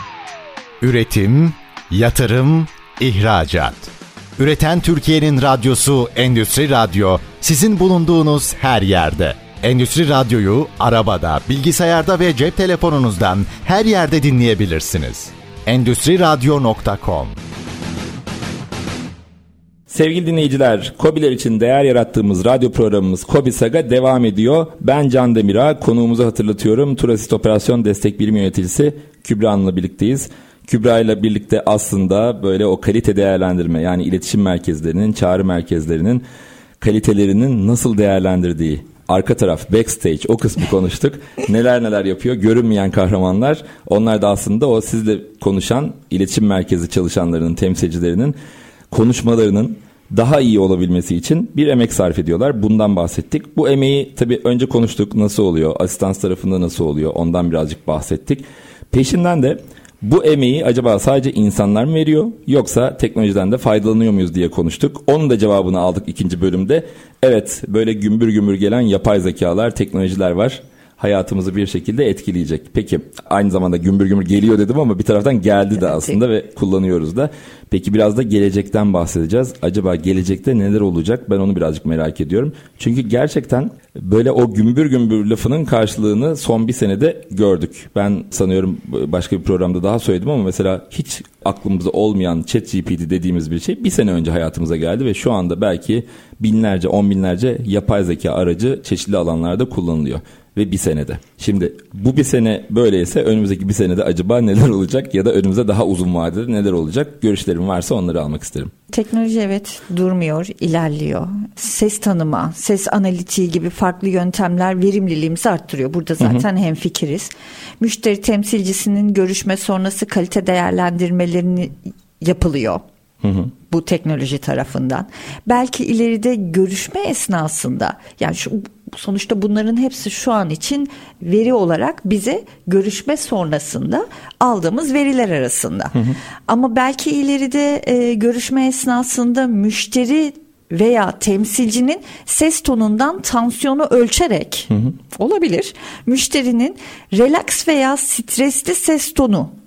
Üretim, yatırım, ihracat. Üreten Türkiye'nin radyosu Endüstri Radyo sizin bulunduğunuz her yerde. Endüstri Radyo'yu arabada, bilgisayarda ve cep telefonunuzdan her yerde dinleyebilirsiniz. Endüstri Radyo.com
Sevgili dinleyiciler, Kobiler için değer yarattığımız radyo programımız Kobi Saga devam ediyor. Ben Can Demira, konuğumuzu hatırlatıyorum. Turasist Operasyon Destek Birim Yöneticisi Kübra Hanım'la birlikteyiz. Kübra ile birlikte aslında böyle o kalite değerlendirme yani iletişim merkezlerinin, çağrı merkezlerinin kalitelerinin nasıl değerlendirdiği arka taraf backstage o kısmı konuştuk. neler neler yapıyor görünmeyen kahramanlar. Onlar da aslında o sizle konuşan iletişim merkezi çalışanlarının temsilcilerinin konuşmalarının daha iyi olabilmesi için bir emek sarf ediyorlar. Bundan bahsettik. Bu emeği tabii önce konuştuk. Nasıl oluyor? Asistans tarafında nasıl oluyor? Ondan birazcık bahsettik. Peşinden de Bu emeği acaba sadece insanlar mı veriyor yoksa teknolojiden de faydalanıyor muyuz diye konuştuk. Onun da cevabını aldık ikinci bölümde. Evet böyle gümbür gümbür gelen yapay zekalar, teknolojiler var hayatımızı bir şekilde etkileyecek. Peki aynı zamanda gümbür gümbür geliyor dedim ama bir taraftan geldi evet, de aslında ve kullanıyoruz da. Peki biraz da gelecekten bahsedeceğiz. Acaba gelecekte neler olacak? Ben onu birazcık merak ediyorum. Çünkü gerçekten böyle o gümbür gümbür lafının karşılığını son bir senede gördük. Ben sanıyorum başka bir programda daha söyledim ama mesela hiç aklımızda olmayan ChatGPT dediğimiz bir şey bir sene önce hayatımıza geldi ve şu anda belki binlerce, on binlerce yapay zeka aracı çeşitli alanlarda kullanılıyor ve bir senede. Şimdi bu bir sene böyleyse önümüzdeki bir senede acaba neler olacak ya da önümüzde daha uzun vadede neler olacak? Görüşlerim varsa onları almak isterim.
Teknoloji evet durmuyor, ilerliyor. Ses tanıma, ses analitiği gibi farklı yöntemler verimliliğimizi arttırıyor. Burada zaten hem fikiriz. Müşteri temsilcisinin görüşme sonrası kalite değerlendirmelerini yapılıyor. Hı hı. Bu teknoloji tarafından. Belki ileride görüşme esnasında yani şu sonuçta bunların hepsi şu an için veri olarak bize görüşme sonrasında aldığımız veriler arasında. Hı hı. Ama belki ileride e, görüşme esnasında müşteri veya temsilcinin ses tonundan tansiyonu ölçerek hı hı. olabilir. Müşterinin relax veya stresli ses tonu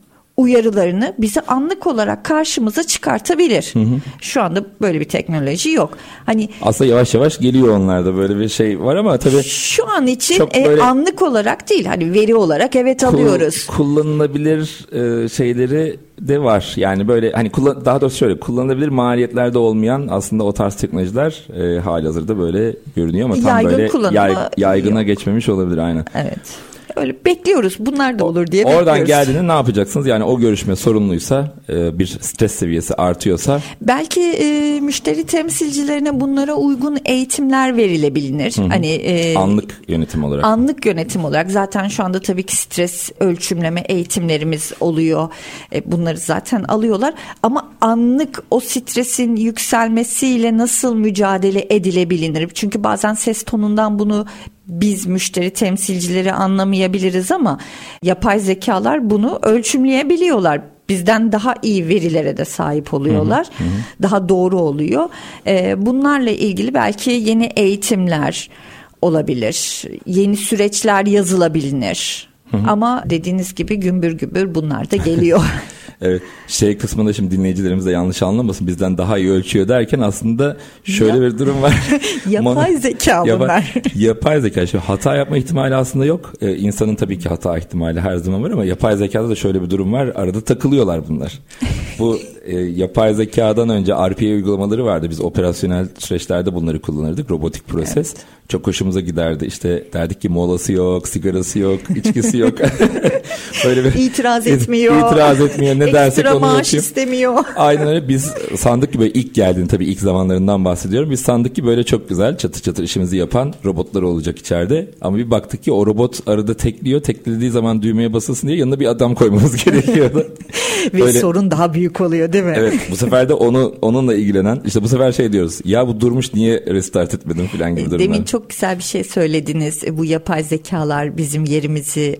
uyarılarını bize anlık olarak karşımıza çıkartabilir. Hı hı. Şu anda böyle bir teknoloji yok.
Hani aslında yavaş yavaş geliyor onlarda böyle bir şey var ama tabii
şu an için e, böyle anlık olarak değil hani veri olarak evet alıyoruz.
Kullanılabilir e, şeyleri de var. Yani böyle hani kullan, daha doğrusu şöyle kullanılabilir maliyetlerde olmayan aslında o tarz teknolojiler e, hali hazırda böyle görünüyor ama tam Yaygın böyle yay, yaygına geçmemiş olabilir aynen.
Evet. Öyle bekliyoruz bunlar da olur diye
Oradan bekliyoruz. geldiğinde ne yapacaksınız? Yani o görüşme sorunluysa e, bir stres seviyesi artıyorsa.
Belki e, müşteri temsilcilerine bunlara uygun eğitimler verilebilir. Hı hı. Hani
e, Anlık yönetim olarak.
Anlık yönetim olarak zaten şu anda tabii ki stres ölçümleme eğitimlerimiz oluyor. E, bunları zaten alıyorlar ama anlık o stresin yükselmesiyle nasıl mücadele edilebilir? Çünkü bazen ses tonundan bunu biz müşteri temsilcileri anlamayabiliriz ama yapay zekalar bunu ölçümleyebiliyorlar bizden daha iyi verilere de sahip oluyorlar. Hı hı hı. Daha doğru oluyor. Ee, bunlarla ilgili belki yeni eğitimler olabilir. Yeni süreçler yazılabilir. Hı hı. Ama dediğiniz gibi gümbür gümbür bunlar da geliyor.
Evet şey kısmında şimdi dinleyicilerimiz de yanlış anlamasın bizden daha iyi ölçüyor derken aslında şöyle ya, bir durum var.
yapay zeka bunlar.
yapay zeka şimdi hata yapma ihtimali aslında yok. Ee, insanın tabii ki hata ihtimali her zaman var ama yapay zekada da şöyle bir durum var. Arada takılıyorlar bunlar. Bu e, yapay zekadan önce RPA uygulamaları vardı. Biz operasyonel süreçlerde bunları kullanırdık. Robotik proses. Evet. Çok hoşumuza giderdi. İşte derdik ki molası yok, sigarası yok, içkisi yok.
Böyle bir itiraz etmiyor.
İtiraz etmiyor. Ne dersek onu
maaş
yapayım.
istemiyor.
Aynen öyle. Biz sandık ki böyle ilk geldiğini tabii ilk zamanlarından bahsediyorum. Biz sandık ki böyle çok güzel çatır çatır işimizi yapan robotlar olacak içeride. Ama bir baktık ki o robot arada tekliyor. Teklediği zaman düğmeye basılsın diye yanına bir adam koymamız gerekiyordu.
Ve böyle, sorun daha büyük oluyor değil mi?
Evet bu sefer de onu onunla ilgilenen işte bu sefer şey diyoruz. Ya bu durmuş niye restart etmedin falan gibi durumlar.
Demin çok güzel bir şey söylediniz. Bu yapay zekalar bizim yerimizi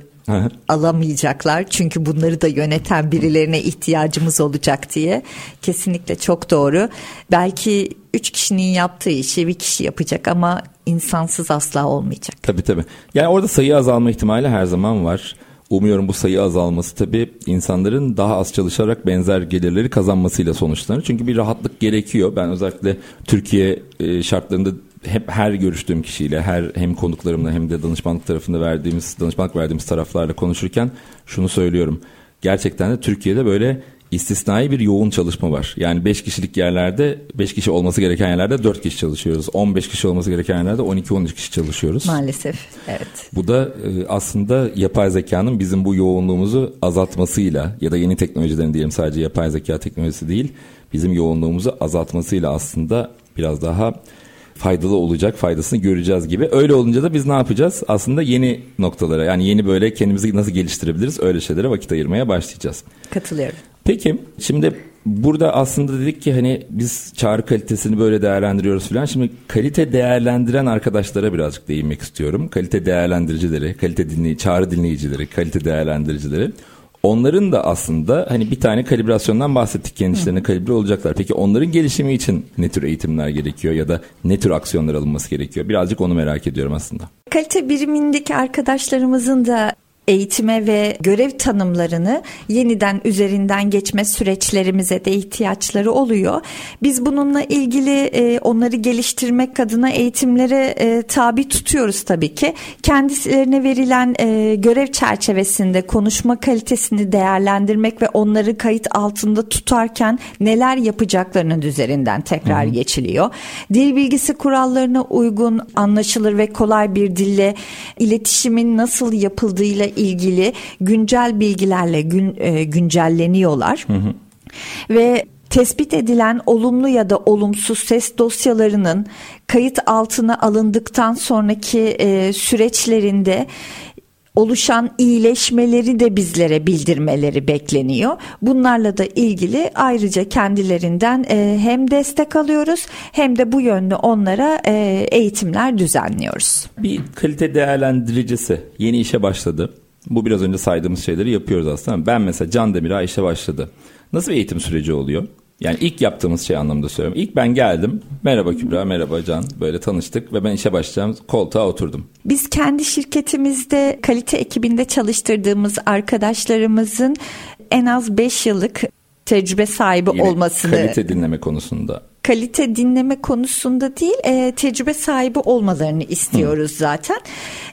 alamayacaklar. Çünkü bunları da yöneten birilerine ihtiyacımız olacak diye. Kesinlikle çok doğru. Belki üç kişinin yaptığı işi bir kişi yapacak ama insansız asla olmayacak.
Tabii tabii. Yani orada sayı azalma ihtimali her zaman var. Umuyorum bu sayı azalması tabii insanların daha az çalışarak benzer gelirleri kazanmasıyla sonuçlanır. Çünkü bir rahatlık gerekiyor. Ben özellikle Türkiye e, şartlarında hep her görüştüğüm kişiyle, her hem konuklarımla hem de danışmanlık tarafında verdiğimiz, danışmanlık verdiğimiz taraflarla konuşurken şunu söylüyorum. Gerçekten de Türkiye'de böyle istisnai bir yoğun çalışma var. Yani 5 kişilik yerlerde 5 kişi olması gereken yerlerde 4 kişi çalışıyoruz. 15 kişi olması gereken yerlerde 12-13 kişi çalışıyoruz.
Maalesef evet.
Bu da e, aslında yapay zekanın bizim bu yoğunluğumuzu azaltmasıyla ya da yeni teknolojilerin diyelim sadece yapay zeka teknolojisi değil bizim yoğunluğumuzu azaltmasıyla aslında biraz daha faydalı olacak faydasını göreceğiz gibi. Öyle olunca da biz ne yapacağız? Aslında yeni noktalara yani yeni böyle kendimizi nasıl geliştirebiliriz öyle şeylere vakit ayırmaya başlayacağız.
Katılıyorum.
Peki şimdi burada aslında dedik ki hani biz çağrı kalitesini böyle değerlendiriyoruz falan. Şimdi kalite değerlendiren arkadaşlara birazcık değinmek istiyorum. Kalite değerlendiricileri, kalite dinley çağrı dinleyicileri, kalite değerlendiricileri. Onların da aslında hani bir tane kalibrasyondan bahsettik kendilerine kalibre olacaklar. Peki onların gelişimi için ne tür eğitimler gerekiyor ya da ne tür aksiyonlar alınması gerekiyor? Birazcık onu merak ediyorum aslında.
Kalite birimindeki arkadaşlarımızın da eğitime ve görev tanımlarını yeniden üzerinden geçme süreçlerimize de ihtiyaçları oluyor. Biz bununla ilgili e, onları geliştirmek adına eğitimlere e, tabi tutuyoruz tabii ki. Kendilerine verilen e, görev çerçevesinde konuşma kalitesini değerlendirmek ve onları kayıt altında tutarken neler yapacaklarının üzerinden tekrar Hı-hı. geçiliyor. Dil bilgisi kurallarına uygun, anlaşılır ve kolay bir dille iletişimin nasıl yapıldığıyla ilgili güncel bilgilerle gün, e, güncelleniyorlar. Hı hı. Ve tespit edilen olumlu ya da olumsuz ses dosyalarının kayıt altına alındıktan sonraki e, süreçlerinde oluşan iyileşmeleri de bizlere bildirmeleri bekleniyor. Bunlarla da ilgili ayrıca kendilerinden e, hem destek alıyoruz hem de bu yönde onlara e, eğitimler düzenliyoruz.
Bir kalite değerlendiricisi yeni işe başladı. Bu biraz önce saydığımız şeyleri yapıyoruz aslında. Ben mesela Can Demir'a işe başladı. Nasıl bir eğitim süreci oluyor? Yani ilk yaptığımız şey anlamda söylüyorum. İlk ben geldim. Merhaba Kübra, merhaba Can. Böyle tanıştık ve ben işe başlayacağım koltuğa oturdum.
Biz kendi şirketimizde kalite ekibinde çalıştırdığımız arkadaşlarımızın en az 5 yıllık tecrübe sahibi Yine olmasını
kalite dinleme konusunda
kalite dinleme konusunda değil e, tecrübe sahibi olmalarını istiyoruz Hı. zaten.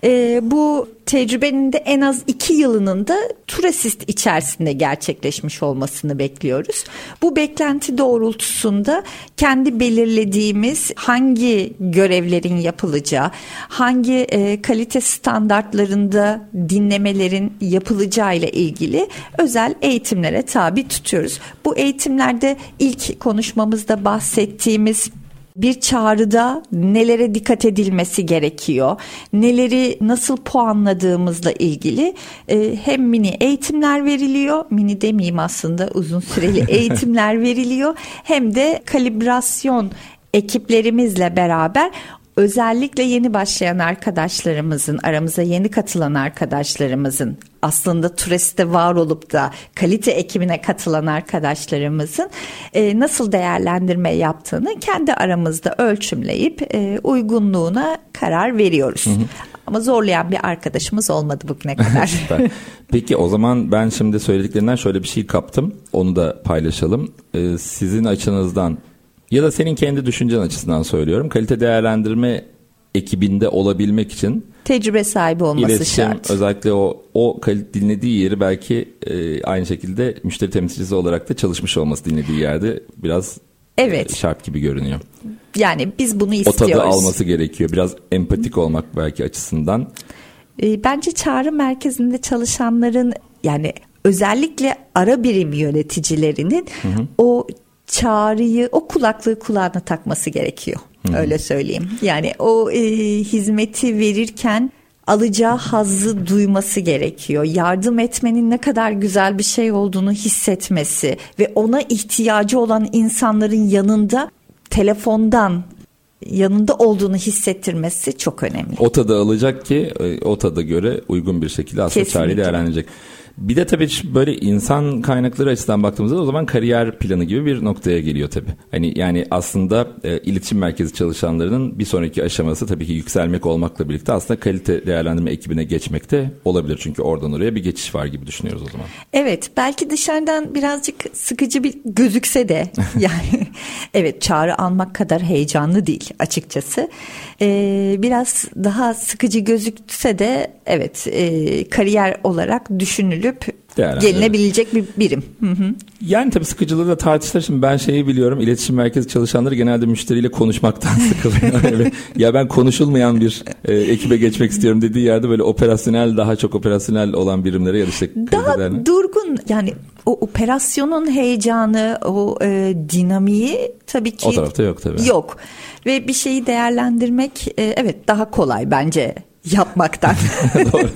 E, bu tecrübenin de en az iki yılının da Turasist içerisinde gerçekleşmiş olmasını bekliyoruz. Bu beklenti doğrultusunda kendi belirlediğimiz hangi görevlerin yapılacağı, hangi e, kalite standartlarında dinlemelerin yapılacağı ile ilgili özel eğitimlere tabi tutuyoruz. Bu eğitimlerde ilk konuşmamızda bahsettiğimiz bir çağrıda nelere dikkat edilmesi gerekiyor, neleri nasıl puanladığımızla ilgili e, hem mini eğitimler veriliyor, mini demeyeyim aslında uzun süreli eğitimler veriliyor, hem de kalibrasyon ekiplerimizle beraber özellikle yeni başlayan arkadaşlarımızın aramıza yeni katılan arkadaşlarımızın aslında turiste var olup da kalite ekibine katılan arkadaşlarımızın e, nasıl değerlendirme yaptığını kendi aramızda ölçümleyip e, uygunluğuna karar veriyoruz. Hı hı. Ama zorlayan bir arkadaşımız olmadı bugüne kadar.
Peki o zaman ben şimdi söylediklerinden şöyle bir şey kaptım. Onu da paylaşalım. Ee, sizin açınızdan ya da senin kendi düşüncen açısından söylüyorum. Kalite değerlendirme ekibinde olabilmek için
tecrübe sahibi olması iletişim, şart.
Özellikle o o dinlediği yeri belki e, aynı şekilde müşteri temsilcisi olarak da çalışmış olması dinlediği yerde biraz e, evet. e, şart gibi görünüyor.
Yani biz bunu istiyoruz. O tadı
alması gerekiyor. Biraz empatik olmak belki açısından.
E, bence çağrı merkezinde çalışanların yani özellikle ara birim yöneticilerinin hı hı. o çağrıyı o kulaklığı kulağına takması gerekiyor. Hı. Öyle söyleyeyim. Yani o e, hizmeti verirken alacağı hazzı duyması gerekiyor. Yardım etmenin ne kadar güzel bir şey olduğunu hissetmesi ve ona ihtiyacı olan insanların yanında telefondan yanında olduğunu hissettirmesi çok önemli.
O tadı alacak ki e, o tada göre uygun bir şekilde aslında çareyi değerlendirecek. Bir de tabii böyle insan kaynakları açısından baktığımızda o zaman kariyer planı gibi bir noktaya geliyor tabii. Hani yani aslında e, iletişim merkezi çalışanlarının bir sonraki aşaması tabii ki yükselmek olmakla birlikte aslında kalite değerlendirme ekibine geçmek de olabilir. Çünkü oradan oraya bir geçiş var gibi düşünüyoruz o zaman.
Evet belki dışarıdan birazcık sıkıcı bir gözükse de yani evet çağrı almak kadar heyecanlı değil açıkçası. Ee, biraz daha sıkıcı gözükse de evet e, kariyer olarak düşünülür düşünülüp gelinebilecek bir birim. Hı hı.
Yani tabii sıkıcılığı da tartışılır. Şimdi ben şeyi biliyorum. İletişim merkezi çalışanları genelde müşteriyle konuşmaktan sıkılıyor. ya ben konuşulmayan bir e, ekibe geçmek istiyorum dediği yerde böyle operasyonel daha çok operasyonel olan birimlere ya da işte
daha ederler. durgun yani o operasyonun heyecanı, o e, dinamiği tabii ki
o tarafta yok tabii.
Yok. Ve bir şeyi değerlendirmek e, evet daha kolay bence yapmaktan. Doğru.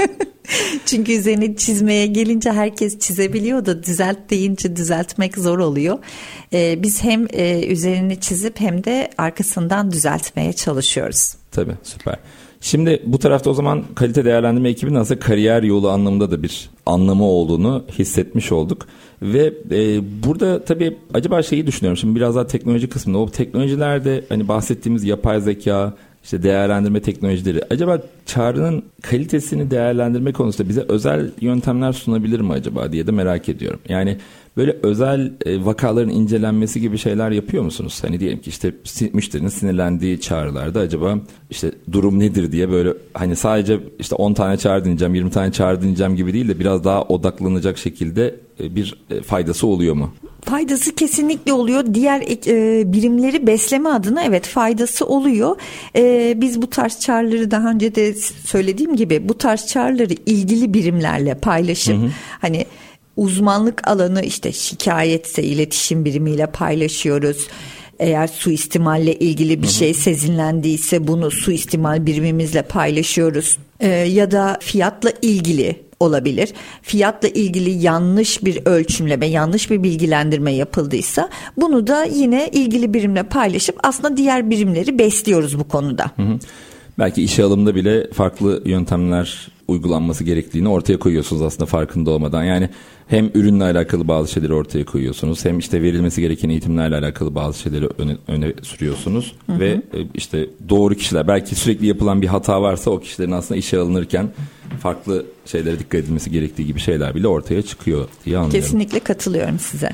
Çünkü üzerine çizmeye gelince herkes çizebiliyor da düzelt deyince düzeltmek zor oluyor. Ee, biz hem e, üzerini çizip hem de arkasından düzeltmeye çalışıyoruz.
Tabii süper. Şimdi bu tarafta o zaman kalite değerlendirme ekibinin aslında kariyer yolu anlamında da bir anlamı olduğunu hissetmiş olduk. Ve e, burada tabii acaba şeyi düşünüyorum şimdi biraz daha teknoloji kısmında o teknolojilerde hani bahsettiğimiz yapay zeka işte değerlendirme teknolojileri acaba çağrının kalitesini değerlendirme konusunda bize özel yöntemler sunabilir mi acaba diye de merak ediyorum. Yani böyle özel e, vakaların incelenmesi gibi şeyler yapıyor musunuz? Hani diyelim ki işte müşterinin sinirlendiği çağrılarda acaba işte durum nedir diye böyle hani sadece işte 10 tane çağrı dinleyeceğim 20 tane çağrı dinleyeceğim gibi değil de biraz daha odaklanacak şekilde e, bir e, faydası oluyor mu?
Faydası kesinlikle oluyor. Diğer e, birimleri besleme adına evet faydası oluyor. E, biz bu tarz çağrıları daha önce de söylediğim gibi bu tarz çağrıları ilgili birimlerle paylaşıp hı hı. hani uzmanlık alanı işte şikayetse iletişim birimiyle paylaşıyoruz. Eğer suistimalle ilgili bir şey sezinlendiyse bunu suistimal birimimizle paylaşıyoruz. Ee, ya da fiyatla ilgili olabilir. Fiyatla ilgili yanlış bir ölçümleme, yanlış bir bilgilendirme yapıldıysa bunu da yine ilgili birimle paylaşıp aslında diğer birimleri besliyoruz bu konuda. Hı hı.
Belki işe alımda bile farklı yöntemler uygulanması gerektiğini ortaya koyuyorsunuz aslında farkında olmadan. Yani hem ürünle alakalı bazı şeyleri ortaya koyuyorsunuz hem işte verilmesi gereken eğitimlerle alakalı bazı şeyleri öne, öne sürüyorsunuz hı hı. ve e, işte doğru kişiler belki sürekli yapılan bir hata varsa o kişilerin aslında işe alınırken farklı şeylere dikkat edilmesi gerektiği gibi şeyler bile ortaya çıkıyor diye anlıyorum.
Kesinlikle katılıyorum size.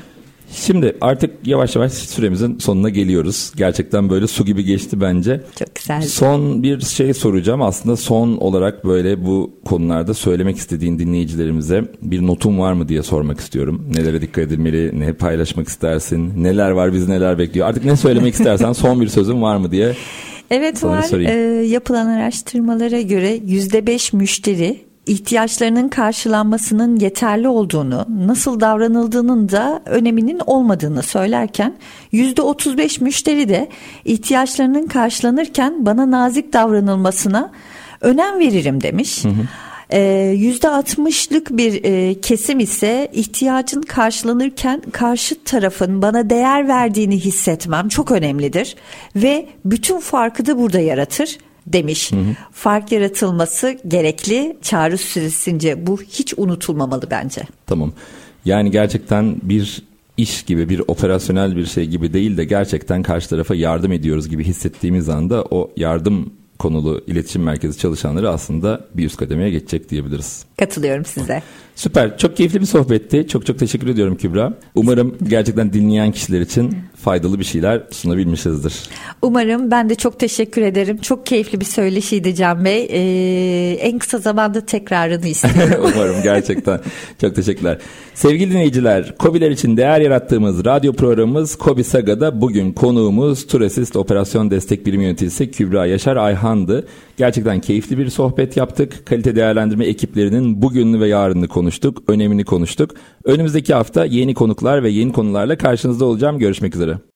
Şimdi artık yavaş yavaş süremizin sonuna geliyoruz. Gerçekten böyle su gibi geçti bence.
Çok güzel.
Son bir şey soracağım. Aslında son olarak böyle bu konularda söylemek istediğin dinleyicilerimize bir notun var mı diye sormak istiyorum. Nelere dikkat edilmeli, ne paylaşmak istersin, neler var bizi neler bekliyor. Artık ne söylemek istersen son bir sözün var mı diye
Evet var. Ee, yapılan araştırmalara göre yüzde beş müşteri ihtiyaçlarının karşılanmasının yeterli olduğunu, nasıl davranıldığının da öneminin olmadığını söylerken %35 müşteri de ihtiyaçlarının karşılanırken bana nazik davranılmasına önem veririm demiş. Hı hı. %60'lık ee, bir e, kesim ise ihtiyacın karşılanırken karşı tarafın bana değer verdiğini hissetmem çok önemlidir ve bütün farkı da burada yaratır demiş. Hı hı. Fark yaratılması gerekli. Çağrı süresince bu hiç unutulmamalı bence.
Tamam. Yani gerçekten bir iş gibi bir operasyonel bir şey gibi değil de gerçekten karşı tarafa yardım ediyoruz gibi hissettiğimiz anda o yardım konulu iletişim merkezi çalışanları aslında bir üst kademeye geçecek diyebiliriz.
Katılıyorum size.
Süper. Çok keyifli bir sohbetti. Çok çok teşekkür ediyorum Kübra. Umarım gerçekten dinleyen kişiler için faydalı bir şeyler sunabilmişizdir.
Umarım. Ben de çok teşekkür ederim. Çok keyifli bir söyleşiydi Can Bey. Ee, en kısa zamanda tekrarını istiyorum.
Umarım gerçekten. çok teşekkürler. Sevgili dinleyiciler, COBİ'ler için değer yarattığımız radyo programımız COBİ Saga'da bugün konuğumuz Turesist Operasyon Destek Birim Yöneticisi Kübra Yaşar Ayhan'dı. Gerçekten keyifli bir sohbet yaptık. Kalite değerlendirme ekiplerinin bugününü ve yarını konuştuk. Önemini konuştuk. Önümüzdeki hafta yeni konuklar ve yeni konularla karşınızda olacağım. Görüşmek üzere.